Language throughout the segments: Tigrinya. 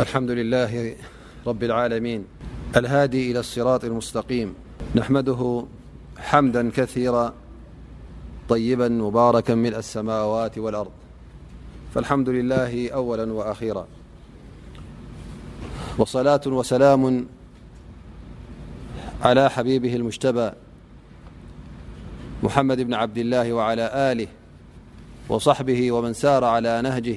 الحمد لله رب العالمين الهادي إلى الصراط المستقيم نحمده حمدا كثيرا طيبا مباركا م السماوات والأرض فالحمد لله أولا وأخيرا وصلاة وسلام على حبيبه المجتبى محمد بن عبد الله وعلى آله وصحبه ومن سار على نهجه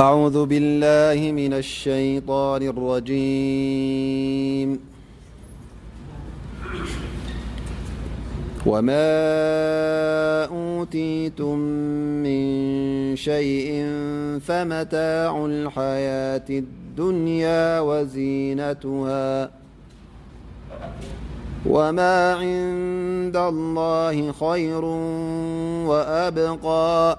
أعوذ بالله من الشيطان الرجيم وما أوتيتم من شيء فمتاع الحياة الدنيا وزينتها وما عند الله خير وأبقى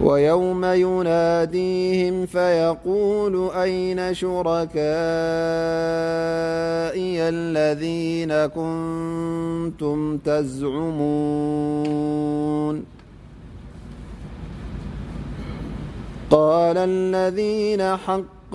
ويوم يناديهم فيقول أين شركائي الذين كنتم تزعمونقالالذين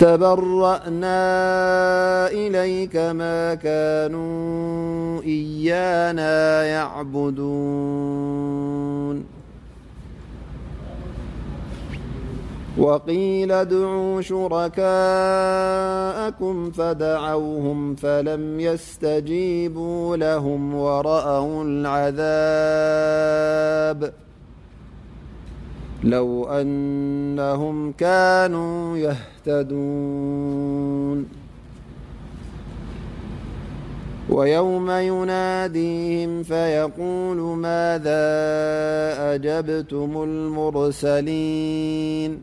تبرأنا إليك ما كانوا إيانا يعبدون وقيل ادعو شركاءكم فدعوهم فلم يستجيبوا لهم ورأوا العذاب لو أنهم كانوا يهتدون ويوم يناديهم فيقول ماذا أجبتم المرسلين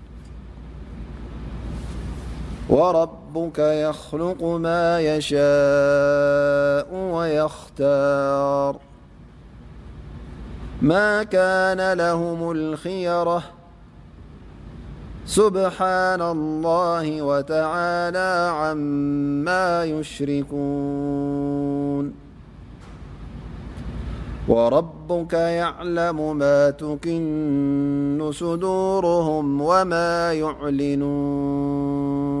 وربك يخلق ما يشاء ويختار ما كان لهم الخيرة سبحان الله وتعالى عما يشركونوربك يعلم ما تكن صدورهم وما يعلنون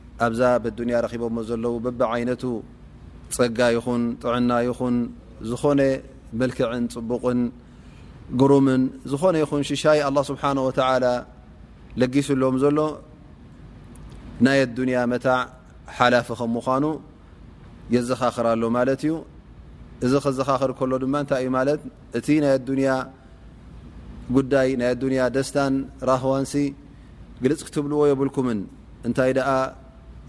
ኣብዛ ብዱኒያ ረኪቦሞ ዘለዉ በብ ዓይነቱ ፀጋ ይኹን ጥዕና ይኹን ዝኾነ መልክዕን ፅቡቕን ጉሩምን ዝኾነ ይኹን ሽሻይ ኣه ስብሓ ወ ለጊስሎም ዘሎ ናይ ኣዱንያ መታዕ ሓላፊ ከም ምዃኑ የዘኻኽርሎ ማለት እዩ እዚ ከዘኻኽር ከሎ ድማ እንታይ እዩ ማለት እቲ ናይ ኣዱያ ጉዳይ ናይ ኣዱያ ደስታን ራህዋንሲ ግልፅ ክትብልዎ የብልኩምን እንታይ ደኣ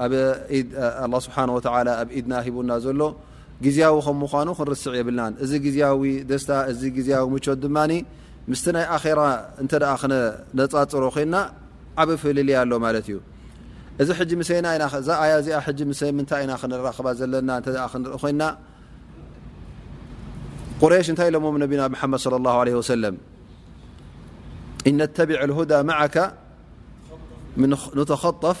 له ድና ቡና ሎ ያ ኑ ንرስ ብና እዚ ይ ፅر ና ብ ፍያ ص ع ع خፍ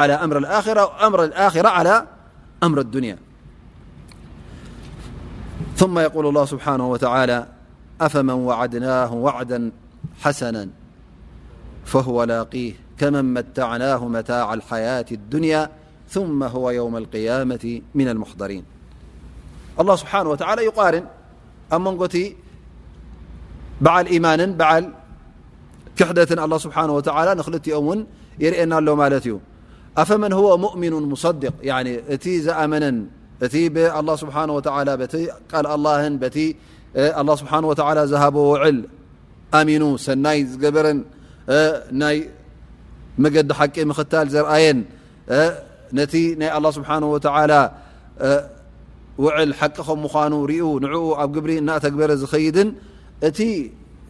يول الله انهوتعالى أفمن وعدناه وعدا حسنا فهو لاقيه كمن متعناه متاع الحياة الدنيا ثم هو يوم القيامة من المحضرينالله سبانهوتعالىيارن أم بعلإيمانعل كحةالله سبانهوتعالىنل الا ኣفمن هو مؤምኑ مصدق እቲ ዘኣመنን እቲ الله ስحه و ቲ ቃል الله ቲ الله ስحه و ዝهቦ وዕል ኣሚኑ ሰናይ ዝገበረ ናይ መقዲ حቂ ክታل ዘርአየን ነቲ ናይ الله ስبحنه وتع وዕل حቂ ምኑ رኡ ንعኡ ኣብ ብሪ እተግበረ ዝኸيድን እቲ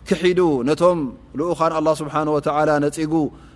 ክሒዱ ነቶም لኡخ الله سبحنه وعل نፅጉ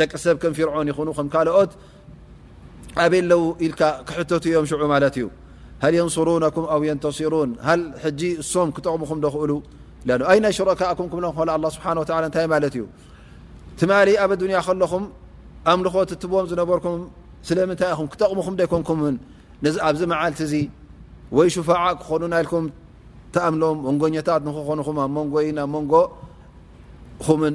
ደቂ ሰብ ም ፍርعን ይ ም ካኦት ኣበ ለው ኢል ክሕቶት ዮም ሽዑ ማለት እዩ ሃ ንስሩም ኣ يንተصሩን ጂ እሶም ክጠቕሙኹም ዶክእሉ ይ ሽረካም ه ስብ እዩ ትማ ኣብ ኣያ ከለኹም ኣምልኾ ትቦም ዝነበርኩም ስለንታይ ኹም ክጠቕሙኹም ደኮንኩም ኣብዚ መዓልቲ እዚ ወይ ሽፋ ክኾኑ ልኩም ተኣምሎም መንጎታት ንክኾኑም ኣንጎ ኣንጎ ኹምን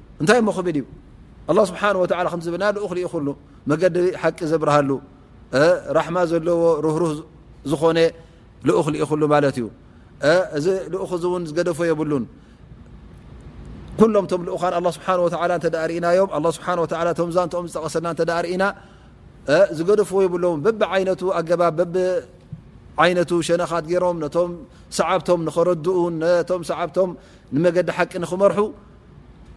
እንታይ ክብል ዩله ስብሓ ብና ኡ ኢኽሉ መገዲ ሓቂ ዘብርሃሉ ራሕማ ዘለዎ ርህሩህ ዝኾነ ልኡ ኢኽሉ ማለ እዩ እዚ ልኡ ን ዝገደፈ የብሉን ሎም ም ኡ ስ እናዮ ስ ዛንኦም ዝጠቀሰልና እና ዝገደፍዎ ብሎ በብ ይነቱ ኣገብ ብ ይነቱ ሸነኻት ገሮም ነቶም ሰዓብቶም ንኸረድኡ ነቶም ሰዓብቶም ንመገዲ ሓቂ ንክመርሑ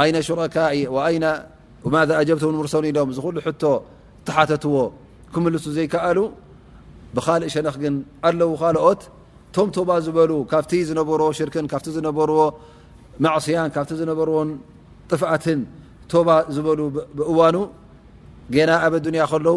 أين شركائ ون ذا أجبتم مرسل لم ل ح تحتتو كمل زيكأل بخلق شنخ ن الو خلأت م تب ل كفت نبر شرك نبر معصي كفت زنبر طفأة تب بل بون ن ب ادني لو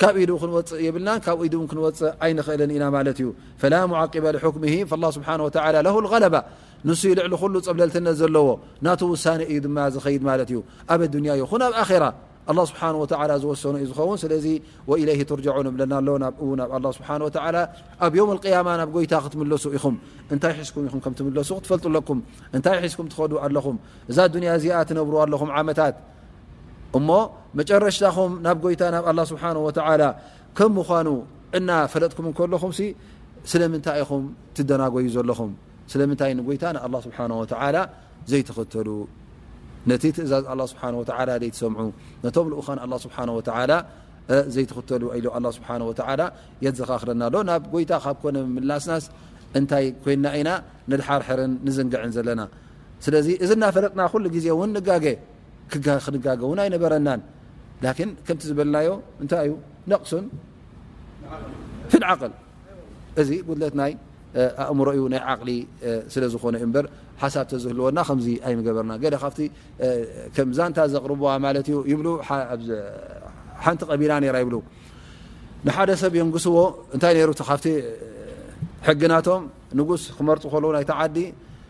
ካብ ኢ ድ ክንወፅእ የብልና ካብ ክንወፅእ ኣይንኽእልን ኢና ማ እዩ ላ ق ክም ስብሓ غለባ ንስ ልዕሊ ኩሉ ፀብለልትነት ዘለዎ ና ውሳ እዩ ድማ ዝድ ማ እዩ ኣብ ንያ ዩ ኹ ኣብ ራ ስብ ዝሰኑ ዩ ዝኸውን ስለ ርን ለና ብ ስ ኣብ ማ ናብ ይታ ክትምሱ ኢኹም እንታይ ሒስኩ ኹሱ ትፈልጡለኩ እታይ ሒዝኩም ትኸዱ ኣለኹም እዛ ያ እዚኣ ነብሩ ኣለኹ ት እሞ መጨረሽታኹም ናብ ጎይታ ናብ ስብሓ ከም ምኑ እና ፈለጥኩም ከለኹም ስለምንታይ ኢኹም ትደናጎዩ ዘለኹም ስለይ ይታ ስ ዘይክተሉ ነቲ ትእዛዝ ስ ዘሰምዑ ነቶም ኡ ዘኽተሉ የዘኻክለና ኣሎ ናብ ጎይታ ካብ ኮነምናስናስ እንታይ ኮይንና ኢና ሓርሕርን ዝንግዕን ዘለና ስለዚ እዚ ናፈለጥና ሉ ዜ ን ው ኣበረና ም ዝበና ታይ ዩ قሱ ፍقል እዚ قት እምሮ ናይ ሊ ዝኾነ ሓሳ ዝህወና በርና ዛ ዘርዋ ቲ ቢላ ይብ ሰብ የንዎ ናም ንስ ክመርፁ ናይ ዲ